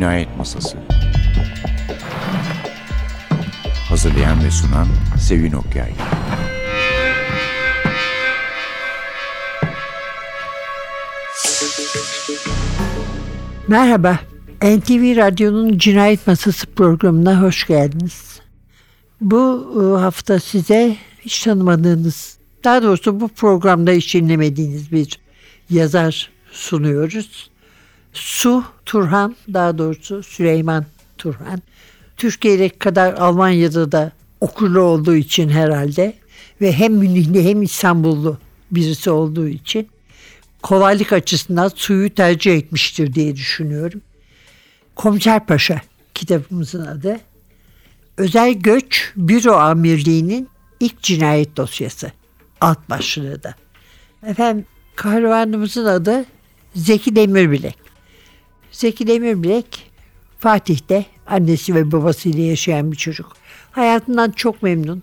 Cinayet Masası Hazırlayan ve sunan Sevin Okyay Merhaba, NTV Radyo'nun Cinayet Masası programına hoş geldiniz. Bu e, hafta size hiç tanımadığınız, daha doğrusu bu programda hiç dinlemediğiniz bir yazar sunuyoruz. Su Turhan, daha doğrusu Süleyman Turhan. Türkiye'de kadar Almanya'da da okurlu olduğu için herhalde ve hem Münihli hem İstanbullu birisi olduğu için kolaylık açısından suyu tercih etmiştir diye düşünüyorum. Komiser Paşa kitabımızın adı. Özel Göç Büro Amirliği'nin ilk cinayet dosyası. Alt başlığı da. Efendim kahramanımızın adı Zeki Demirbilek. Zeki Demirbilek Fatih'te annesi ve babasıyla yaşayan bir çocuk. Hayatından çok memnun.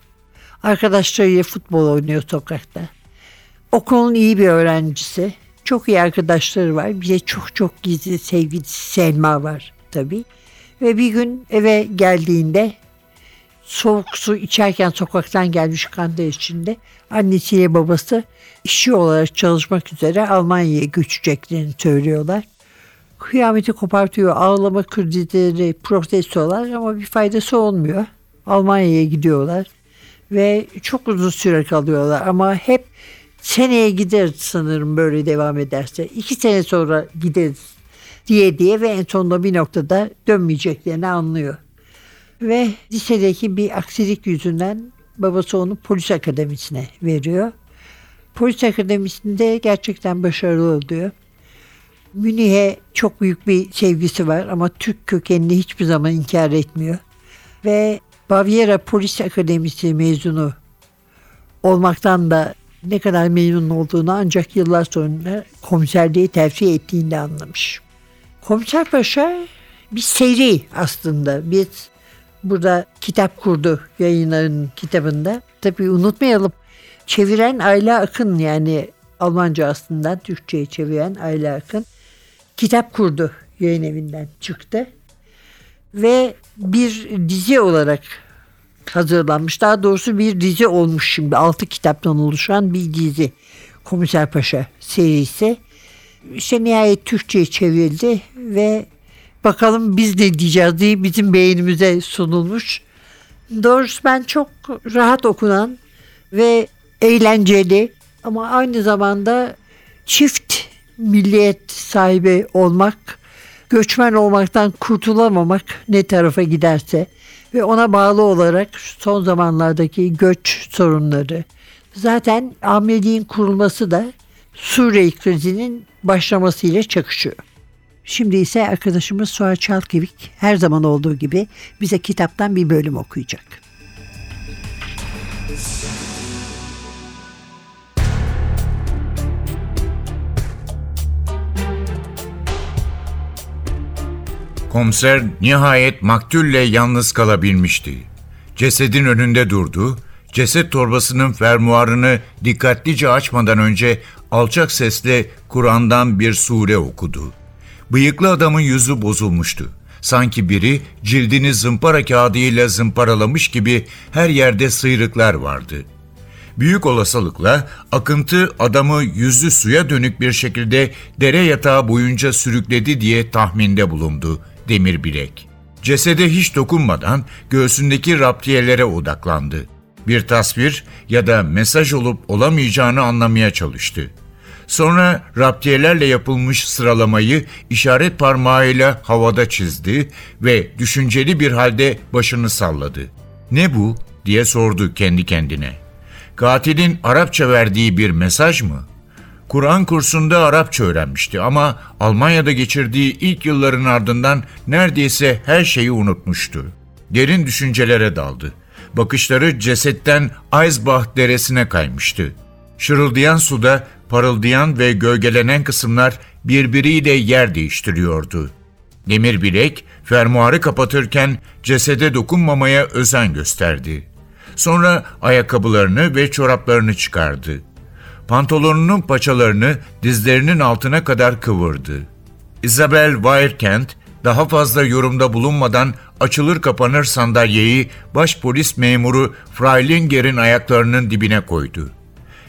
Arkadaşlarıyla futbol oynuyor sokakta. Okulun iyi bir öğrencisi. Çok iyi arkadaşları var. Bir de çok çok gizli sevgilisi Selma var tabii. Ve bir gün eve geldiğinde soğuk su içerken sokaktan gelmiş kanda içinde annesiyle babası işçi olarak çalışmak üzere Almanya'ya göçeceklerini söylüyorlar. Kıyameti kopartıyor, ağlama krizileri, protestolar ama bir faydası olmuyor. Almanya'ya gidiyorlar ve çok uzun süre kalıyorlar ama hep seneye gideriz sanırım böyle devam ederse. İki sene sonra gideriz diye diye ve en sonunda bir noktada dönmeyeceklerini anlıyor. Ve lisedeki bir aksilik yüzünden babası onu polis akademisine veriyor. Polis akademisinde gerçekten başarılı oluyor. Münih'e çok büyük bir sevgisi var ama Türk kökenini hiçbir zaman inkar etmiyor. Ve Baviera Polis Akademisi mezunu olmaktan da ne kadar memnun olduğunu ancak yıllar sonra komiserliği terfi ettiğinde anlamış. Komiser Paşa bir seri aslında. Biz burada kitap kurdu yayınların kitabında. Tabii unutmayalım çeviren Ayla Akın yani Almanca aslında Türkçe'ye çeviren Ayla Akın kitap kurdu yayın evinden çıktı. Ve bir dizi olarak hazırlanmış. Daha doğrusu bir dizi olmuş şimdi. Altı kitaptan oluşan bir dizi. Komiser Paşa serisi. İşte nihayet Türkçe'ye çevrildi ve bakalım biz ne diyeceğiz diye bizim beynimize sunulmuş. Doğrusu ben çok rahat okunan ve eğlenceli ama aynı zamanda çift milliyet sahibi olmak, göçmen olmaktan kurtulamamak ne tarafa giderse ve ona bağlı olarak son zamanlardaki göç sorunları. Zaten amirliğin kurulması da Suriye krizinin başlamasıyla çakışıyor. Şimdi ise arkadaşımız Suat Çalkevik her zaman olduğu gibi bize kitaptan bir bölüm okuyacak. Komiser nihayet maktulle yalnız kalabilmişti. Cesedin önünde durdu, ceset torbasının fermuarını dikkatlice açmadan önce alçak sesle Kur'an'dan bir sure okudu. Bıyıklı adamın yüzü bozulmuştu. Sanki biri cildini zımpara kağıdıyla zımparalamış gibi her yerde sıyrıklar vardı. Büyük olasılıkla akıntı adamı yüzü suya dönük bir şekilde dere yatağı boyunca sürükledi diye tahminde bulundu demir bilek. Cesede hiç dokunmadan göğsündeki raptiyelere odaklandı. Bir tasvir ya da mesaj olup olamayacağını anlamaya çalıştı. Sonra raptiyelerle yapılmış sıralamayı işaret parmağıyla havada çizdi ve düşünceli bir halde başını salladı. Ne bu diye sordu kendi kendine. Katilin Arapça verdiği bir mesaj mı? Kur'an kursunda Arapça öğrenmişti ama Almanya'da geçirdiği ilk yılların ardından neredeyse her şeyi unutmuştu. Derin düşüncelere daldı. Bakışları cesetten Eisbach deresine kaymıştı. Şırıldayan suda parıldayan ve gölgelenen kısımlar birbiriyle yer değiştiriyordu. Demir bilek fermuarı kapatırken cesede dokunmamaya özen gösterdi. Sonra ayakkabılarını ve çoraplarını çıkardı. Pantolonunun paçalarını dizlerinin altına kadar kıvırdı. Isabel Weirkent Daha fazla yorumda bulunmadan açılır kapanır sandalyeyi başpolis memuru Freilinger'in ayaklarının dibine koydu.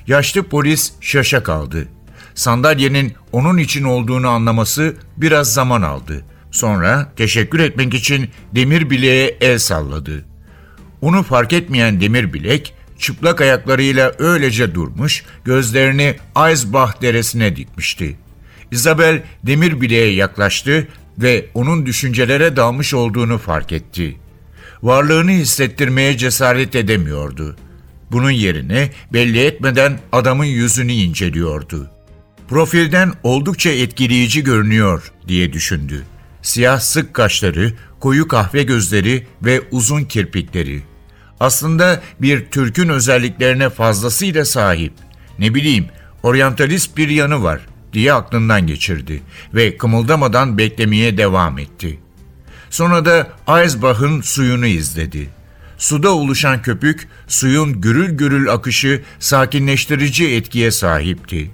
Yaşlı polis şaşa kaldı. Sandalyenin onun için olduğunu anlaması biraz zaman aldı. Sonra teşekkür etmek için demir bileğe el salladı. Onu fark etmeyen demir bilek çıplak ayaklarıyla öylece durmuş, gözlerini Eisbach deresine dikmişti. Isabel demir bileğe yaklaştı ve onun düşüncelere dalmış olduğunu fark etti. Varlığını hissettirmeye cesaret edemiyordu. Bunun yerine belli etmeden adamın yüzünü inceliyordu. Profilden oldukça etkileyici görünüyor diye düşündü. Siyah sık kaşları, koyu kahve gözleri ve uzun kirpikleri. Aslında bir Türk'ün özelliklerine fazlasıyla sahip. Ne bileyim, oryantalist bir yanı var diye aklından geçirdi ve kımıldamadan beklemeye devam etti. Sonra da Eisbach'ın suyunu izledi. Suda oluşan köpük, suyun gürül gürül akışı sakinleştirici etkiye sahipti.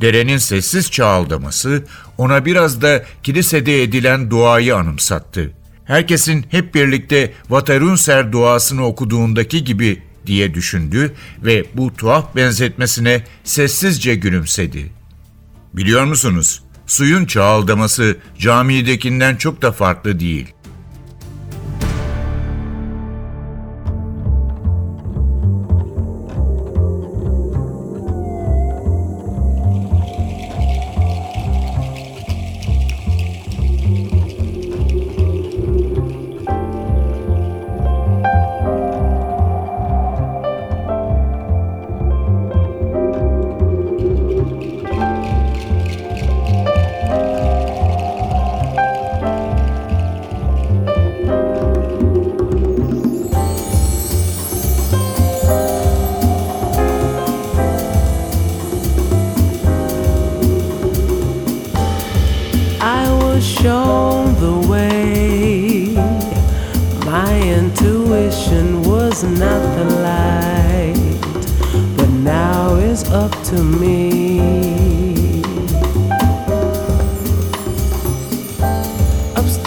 Derenin sessiz çağaldaması ona biraz da kilisede edilen duayı anımsattı. Herkesin hep birlikte Vaterunser duasını okuduğundaki gibi diye düşündü ve bu tuhaf benzetmesine sessizce gülümsedi. Biliyor musunuz? Suyun çağaldaması camidekinden çok da farklı değil.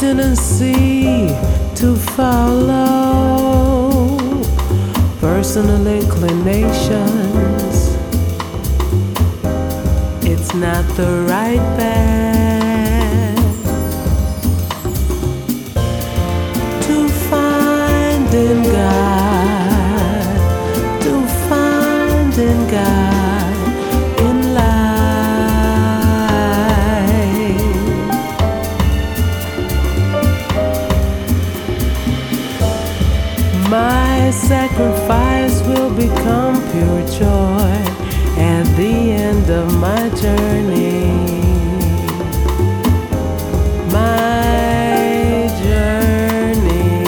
Obstinacy to follow personal inclinations. It's not the right path sacrifice will become pure joy at the end of my journey. My journey.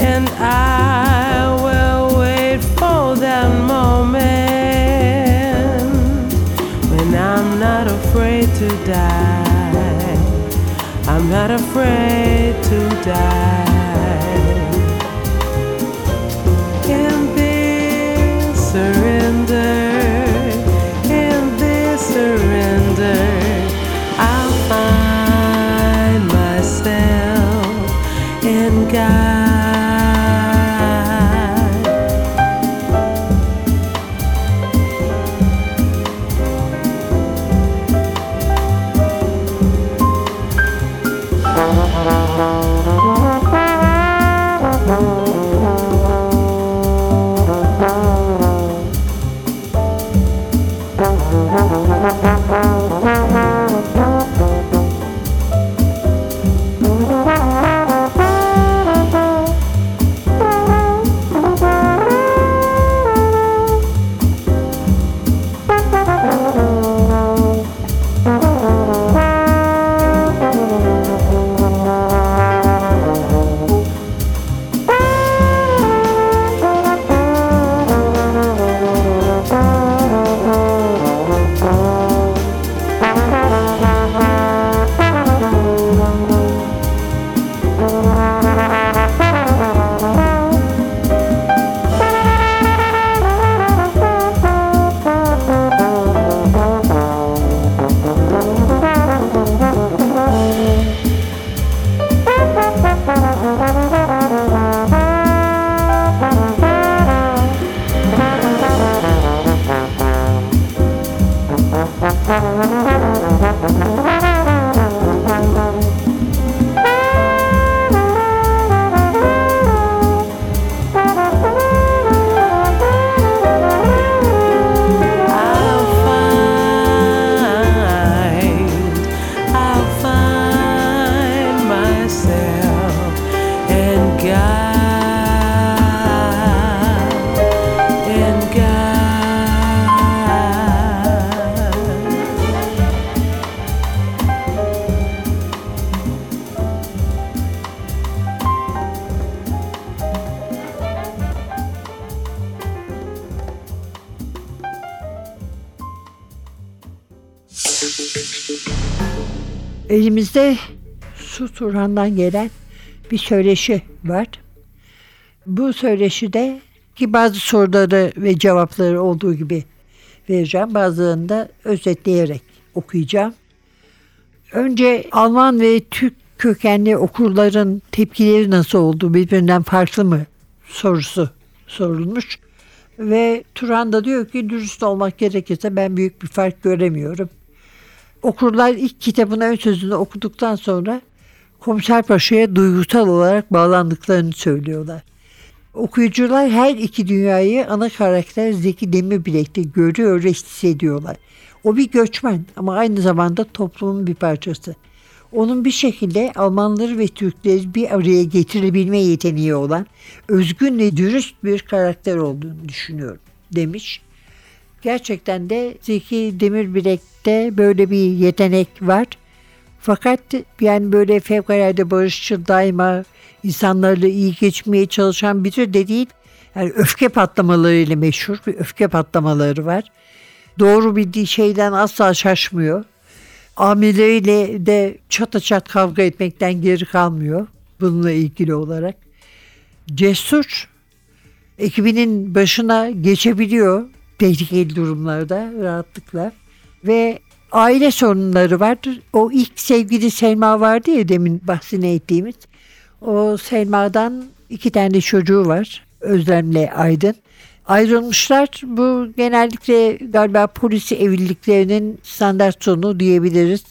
And I will wait for that moment when I'm not afraid to die. I'm not afraid to die. Thank you. Elimizde Su Turhan'dan gelen bir söyleşi var. Bu söyleşide ki bazı soruları ve cevapları olduğu gibi vereceğim. Bazılarını da özetleyerek okuyacağım. Önce Alman ve Türk kökenli okurların tepkileri nasıl oldu, birbirinden farklı mı sorusu sorulmuş. Ve Turan da diyor ki dürüst olmak gerekirse ben büyük bir fark göremiyorum. Okurlar ilk kitabın ön sözünü okuduktan sonra Komiser Paşa'ya duygusal olarak bağlandıklarını söylüyorlar. Okuyucular her iki dünyayı ana karakter Zeki Demirbilek'te görüyor ve hissediyorlar. O bir göçmen ama aynı zamanda toplumun bir parçası. Onun bir şekilde Almanları ve Türkleri bir araya getirebilme yeteneği olan özgün ve dürüst bir karakter olduğunu düşünüyorum demiş. Gerçekten de Zeki Demirbilek'te böyle bir yetenek var. Fakat yani böyle fevkalade barışçıl daima insanlarla iyi geçmeye çalışan biri de değil. Yani öfke patlamalarıyla meşhur bir öfke patlamaları var. Doğru bildiği şeyden asla şaşmıyor. Amirleriyle de çata çat kavga etmekten geri kalmıyor bununla ilgili olarak. Cesur ekibinin başına geçebiliyor tehlikeli durumlarda rahatlıkla ve aile sorunları vardır. O ilk sevgili Selma vardı ya demin bahsini ettiğimiz. O Selma'dan iki tane çocuğu var. Özlem'le Aydın. Ayrılmışlar. Bu genellikle galiba polis evliliklerinin standart sonu diyebiliriz.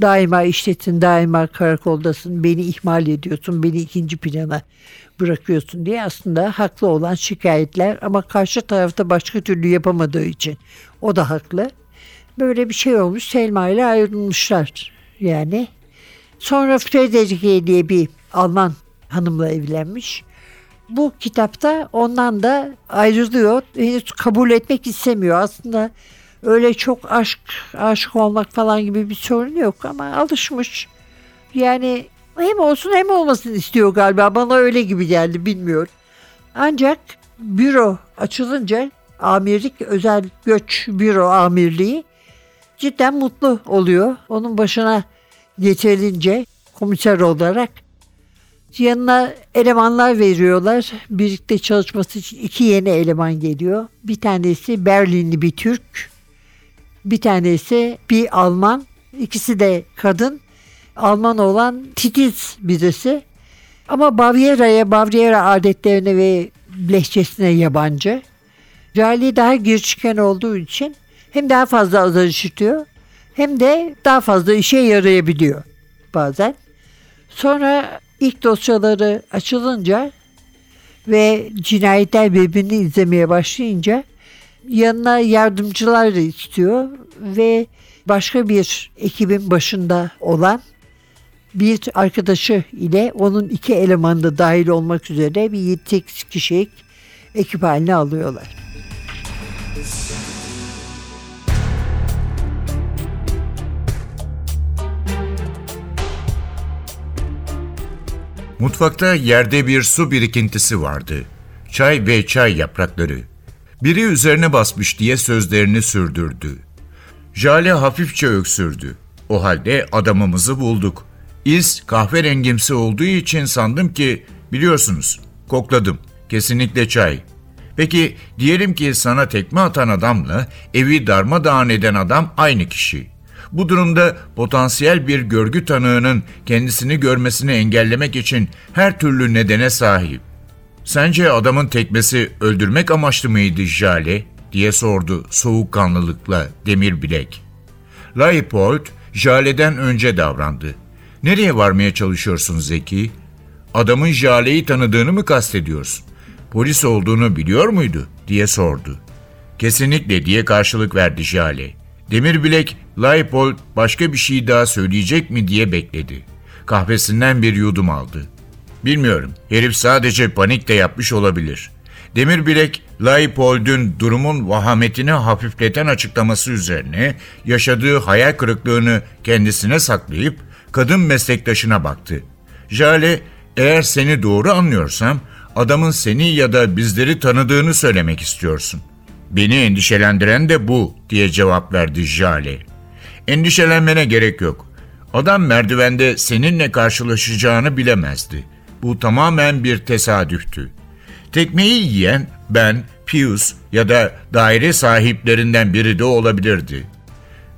Daima işletin, daima karakoldasın, beni ihmal ediyorsun, beni ikinci plana bırakıyorsun diye aslında haklı olan şikayetler ama karşı tarafta başka türlü yapamadığı için o da haklı. Böyle bir şey olmuş Selma ile ayrılmışlar yani. Sonra Friederike diye bir Alman hanımla evlenmiş. Bu kitapta ondan da ayrılıyor. Henüz kabul etmek istemiyor. Aslında öyle çok aşk, aşık olmak falan gibi bir sorun yok ama alışmış. Yani hem olsun hem olmasın istiyor galiba. Bana öyle gibi geldi bilmiyorum. Ancak büro açılınca amirlik özel göç büro amirliği cidden mutlu oluyor. Onun başına getirilince komiser olarak yanına elemanlar veriyorlar. Birlikte çalışması için iki yeni eleman geliyor. Bir tanesi Berlinli bir Türk. Bir tanesi bir Alman. İkisi de kadın. Alman olan titiz birisi. Ama Baviera'ya, Baviera adetlerine ve lehçesine yabancı. Cali daha girişken olduğu için hem daha fazla azar işitiyor hem de daha fazla işe yarayabiliyor bazen. Sonra ilk dosyaları açılınca ve cinayetler birbirini izlemeye başlayınca yanına yardımcılar da istiyor ve başka bir ekibin başında olan bir arkadaşı ile onun iki elemanı da dahil olmak üzere bir 7 kişilik ekip haline alıyorlar. Mutfakta yerde bir su birikintisi vardı. Çay ve çay yaprakları. Biri üzerine basmış diye sözlerini sürdürdü. Jale hafifçe öksürdü. O halde adamımızı bulduk. İz kahverengimsi olduğu için sandım ki biliyorsunuz kokladım. Kesinlikle çay. Peki diyelim ki sana tekme atan adamla evi darmadağın eden adam aynı kişi. Bu durumda potansiyel bir görgü tanığının kendisini görmesini engellemek için her türlü nedene sahip. Sence adamın tekmesi öldürmek amaçlı mıydı Jale? diye sordu soğukkanlılıkla demir bilek. Leipold, Jale'den önce davrandı. Nereye varmaya çalışıyorsun Zeki? Adamın Jale'yi tanıdığını mı kastediyorsun? Polis olduğunu biliyor muydu? diye sordu. Kesinlikle diye karşılık verdi Jale. Demir bilek Leipold başka bir şey daha söyleyecek mi diye bekledi. Kahvesinden bir yudum aldı. Bilmiyorum. Herif sadece panik de yapmış olabilir. Demir bilek Leipold'un durumun vahametini hafifleten açıklaması üzerine yaşadığı hayal kırıklığını kendisine saklayıp kadın meslektaşına baktı. Jale, eğer seni doğru anlıyorsam adamın seni ya da bizleri tanıdığını söylemek istiyorsun. Beni endişelendiren de bu diye cevap verdi Jale. Endişelenmene gerek yok. Adam merdivende seninle karşılaşacağını bilemezdi. Bu tamamen bir tesadüftü. Tekmeyi yiyen ben, Pius ya da daire sahiplerinden biri de olabilirdi.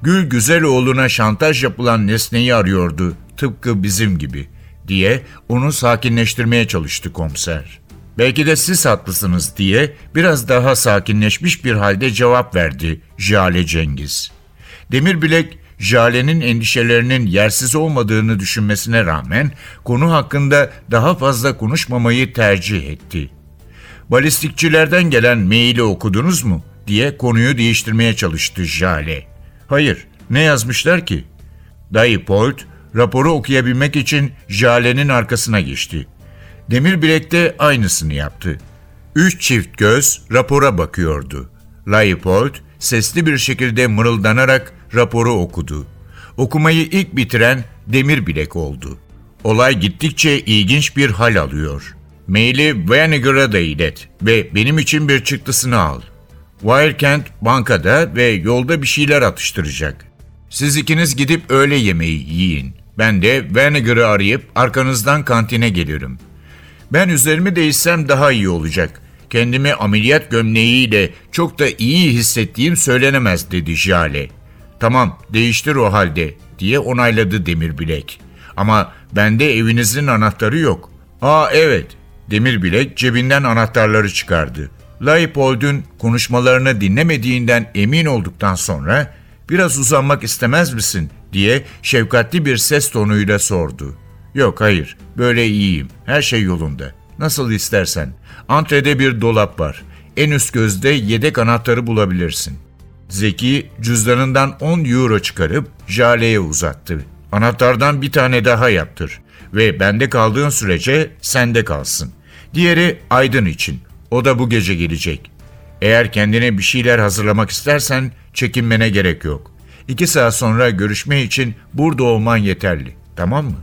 Gül Güzeloğlu'na şantaj yapılan nesneyi arıyordu, tıpkı bizim gibi, diye onu sakinleştirmeye çalıştı komiser. Belki de siz haklısınız diye biraz daha sakinleşmiş bir halde cevap verdi Jale Cengiz. Demirbilek, Jale'nin endişelerinin yersiz olmadığını düşünmesine rağmen konu hakkında daha fazla konuşmamayı tercih etti. Balistikçilerden gelen maili okudunuz mu? diye konuyu değiştirmeye çalıştı Jale. Hayır, ne yazmışlar ki? Dayı Polt, raporu okuyabilmek için Jale'nin arkasına geçti. Demirbilek de aynısını yaptı. Üç çift göz rapora bakıyordu. Laipold sesli bir şekilde mırıldanarak raporu okudu. Okumayı ilk bitiren Demirbilek oldu. Olay gittikçe ilginç bir hal alıyor. Maili Vinegar'a da ilet ve benim için bir çıktısını al. Wildcant bankada ve yolda bir şeyler atıştıracak. Siz ikiniz gidip öğle yemeği yiyin. Ben de Vinegar'ı arayıp arkanızdan kantine gelirim. Ben üzerimi değişsem daha iyi olacak. Kendimi ameliyat gömleğiyle çok da iyi hissettiğim söylenemez dedi Jale. Tamam değiştir o halde diye onayladı Demirbilek. Ama bende evinizin anahtarı yok. Aa evet. Demirbilek cebinden anahtarları çıkardı. Leipold'un konuşmalarını dinlemediğinden emin olduktan sonra biraz uzanmak istemez misin diye şefkatli bir ses tonuyla sordu. Yok hayır böyle iyiyim her şey yolunda. Nasıl istersen. Antrede bir dolap var. En üst gözde yedek anahtarı bulabilirsin. Zeki cüzdanından 10 euro çıkarıp Jale'ye uzattı. Anahtardan bir tane daha yaptır ve bende kaldığın sürece sende kalsın. Diğeri Aydın için. O da bu gece gelecek. Eğer kendine bir şeyler hazırlamak istersen çekinmene gerek yok. İki saat sonra görüşme için burada olman yeterli. Tamam mı?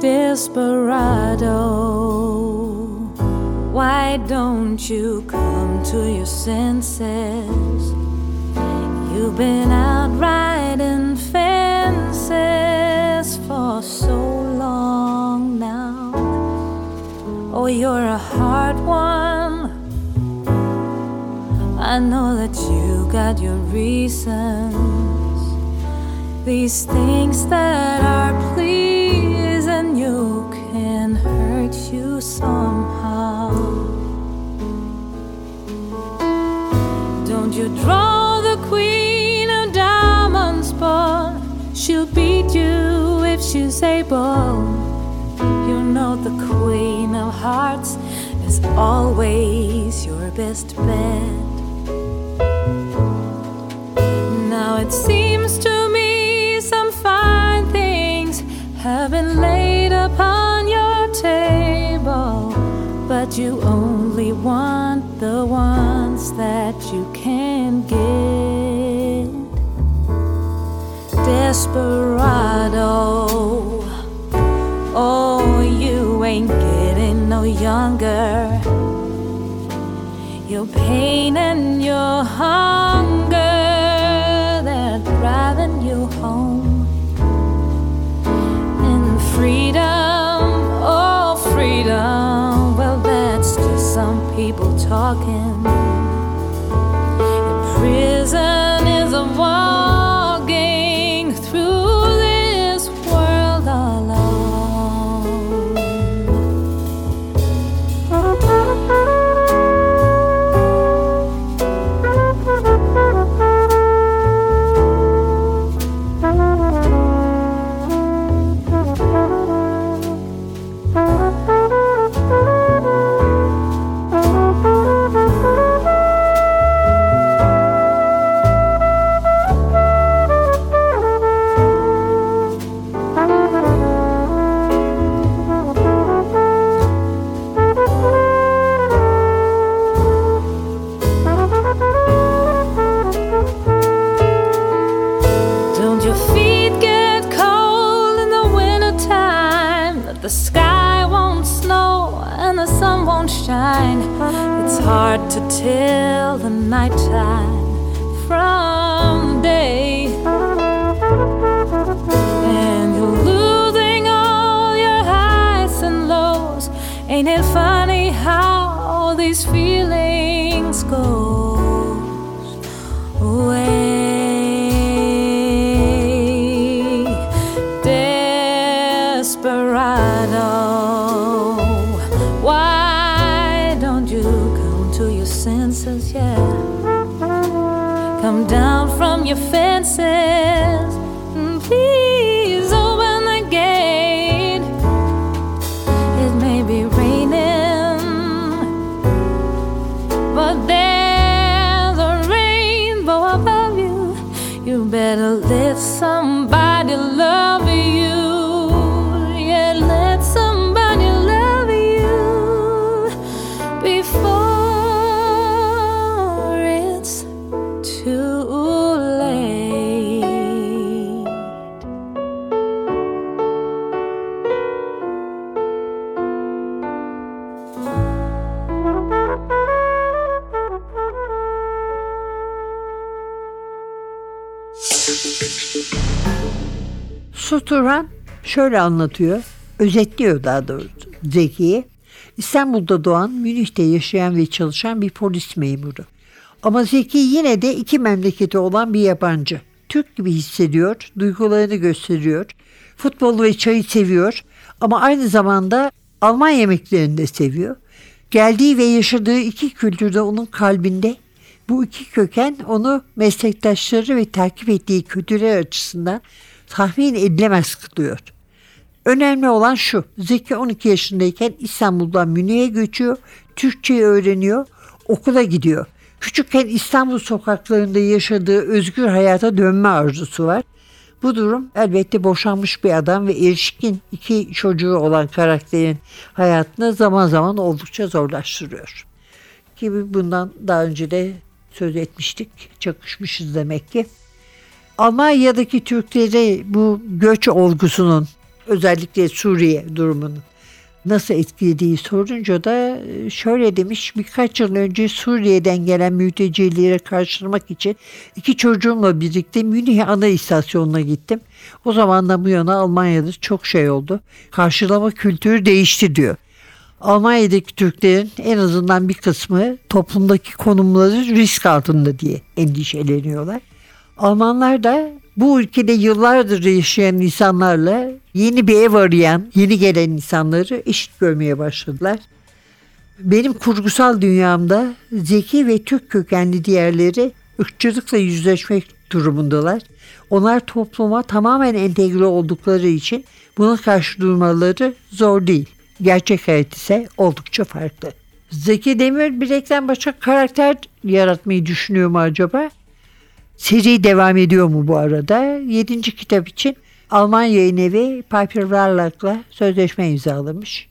Desperado, why don't you come to your senses? You've been out riding fences for so long now. Oh, you're a hard one. I know that you got your reasons. These things that are somehow. Don't you draw the queen of diamonds, but she'll beat you if she's able. You know the queen of hearts is always your best bet. Now it seems to me some fine things have been laid you only want the ones that you can get. Desperado, oh, you ain't getting no younger. Your pain and your hunger talking. Moonshine. It's hard to tell the nighttime from the day. And you're losing all your highs and lows. Ain't it funny how all these feelings go away? Şöyle anlatıyor, özetliyor daha doğrusu Zeki'yi. İstanbul'da doğan, Münih'te yaşayan ve çalışan bir polis memuru. Ama Zeki yine de iki memleketi olan bir yabancı. Türk gibi hissediyor, duygularını gösteriyor. Futbolu ve çayı seviyor ama aynı zamanda Alman yemeklerini de seviyor. Geldiği ve yaşadığı iki kültürde onun kalbinde bu iki köken onu meslektaşları ve takip ettiği kültürler açısından tahmin edilemez kılıyor. Önemli olan şu. Zeki 12 yaşındayken İstanbul'dan Münih'e göçüyor. Türkçeyi öğreniyor. Okula gidiyor. Küçükken İstanbul sokaklarında yaşadığı özgür hayata dönme arzusu var. Bu durum elbette boşanmış bir adam ve erişkin iki çocuğu olan karakterin hayatını zaman zaman oldukça zorlaştırıyor. Gibi bundan daha önce de söz etmiştik. Çakışmışız demek ki. Almanya'daki Türkleri bu göç olgusunun özellikle Suriye durumunun nasıl etkilediği sorunca da e, şöyle demiş birkaç yıl önce Suriye'den gelen mültecileri karşılamak için iki çocuğumla birlikte Münih ana istasyonuna gittim. O zamandan bu yana Almanya'da çok şey oldu. Karşılama kültürü değişti diyor. Almanya'daki Türklerin en azından bir kısmı toplumdaki konumları risk altında diye endişeleniyorlar. Almanlar da bu ülkede yıllardır yaşayan insanlarla yeni bir ev arayan, yeni gelen insanları eşit görmeye başladılar. Benim kurgusal dünyamda zeki ve Türk kökenli diğerleri ırkçılıkla yüzleşmek durumundalar. Onlar topluma tamamen entegre oldukları için buna karşı durmaları zor değil. Gerçek hayat ise oldukça farklı. Zeki Demir Bilek'ten başka karakter yaratmayı düşünüyor mu acaba? Seri devam ediyor mu bu arada? Yedinci kitap için Alman yayın evi Piper Verlag'la sözleşme imzalamış.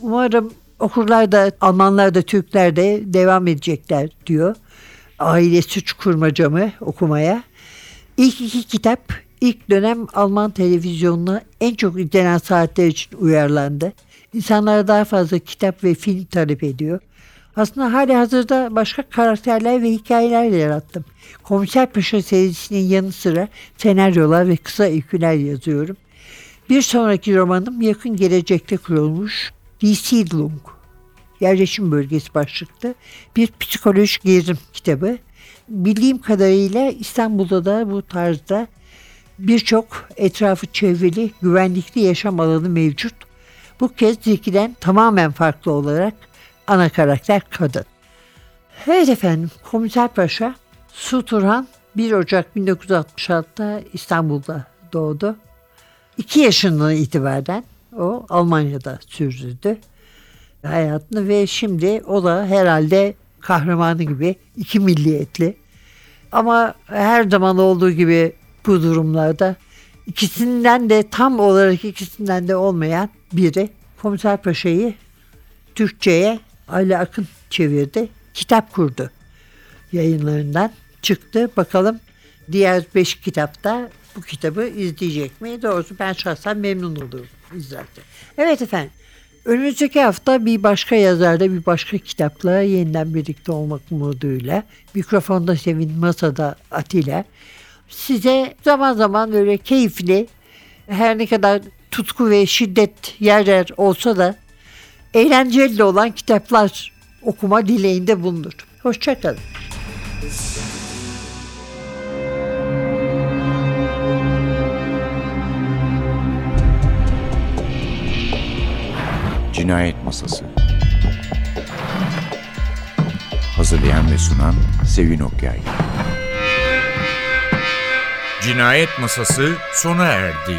Umarım okurlar da Almanlar da Türkler de devam edecekler diyor. Aile suç kurmacamı okumaya. İlk iki kitap ilk dönem Alman televizyonuna en çok izlenen saatler için uyarlandı. İnsanlara daha fazla kitap ve film talep ediyor. Aslında hali hazırda başka karakterler ve hikayeler yarattım. Komiser Paşa serisinin yanı sıra senaryolar ve kısa öyküler yazıyorum. Bir sonraki romanım yakın gelecekte kurulmuş Die Siedlung, yerleşim bölgesi başlıklı bir psikolojik gerilim kitabı. Bildiğim kadarıyla İstanbul'da da bu tarzda birçok etrafı çevrili, güvenlikli yaşam alanı mevcut. Bu kez Zeki'den tamamen farklı olarak ana karakter kadın. Evet efendim, Komiser Paşa, Su Turhan 1 Ocak 1966'da İstanbul'da doğdu. 2 yaşından itibaren o Almanya'da sürdürdü hayatını ve şimdi o da herhalde kahramanı gibi iki milliyetli. Ama her zaman olduğu gibi bu durumlarda ikisinden de tam olarak ikisinden de olmayan biri Komiser Paşa'yı Türkçe'ye Ali Akın çevirdi. Kitap kurdu yayınlarından çıktı. Bakalım diğer beş kitapta bu kitabı izleyecek mi? Doğrusu ben şahsen memnun olurum izlerken. Evet efendim. Önümüzdeki hafta bir başka yazarda bir başka kitapla yeniden birlikte olmak umuduyla mikrofonda Sevin Masada Atilla size zaman zaman böyle keyifli her ne kadar tutku ve şiddet yer yer olsa da eğlenceli olan kitaplar okuma dileğinde bulunur. Hoşçakalın. Cinayet Masası Hazırlayan ve sunan Sevin Okyay Cinayet Masası sona erdi.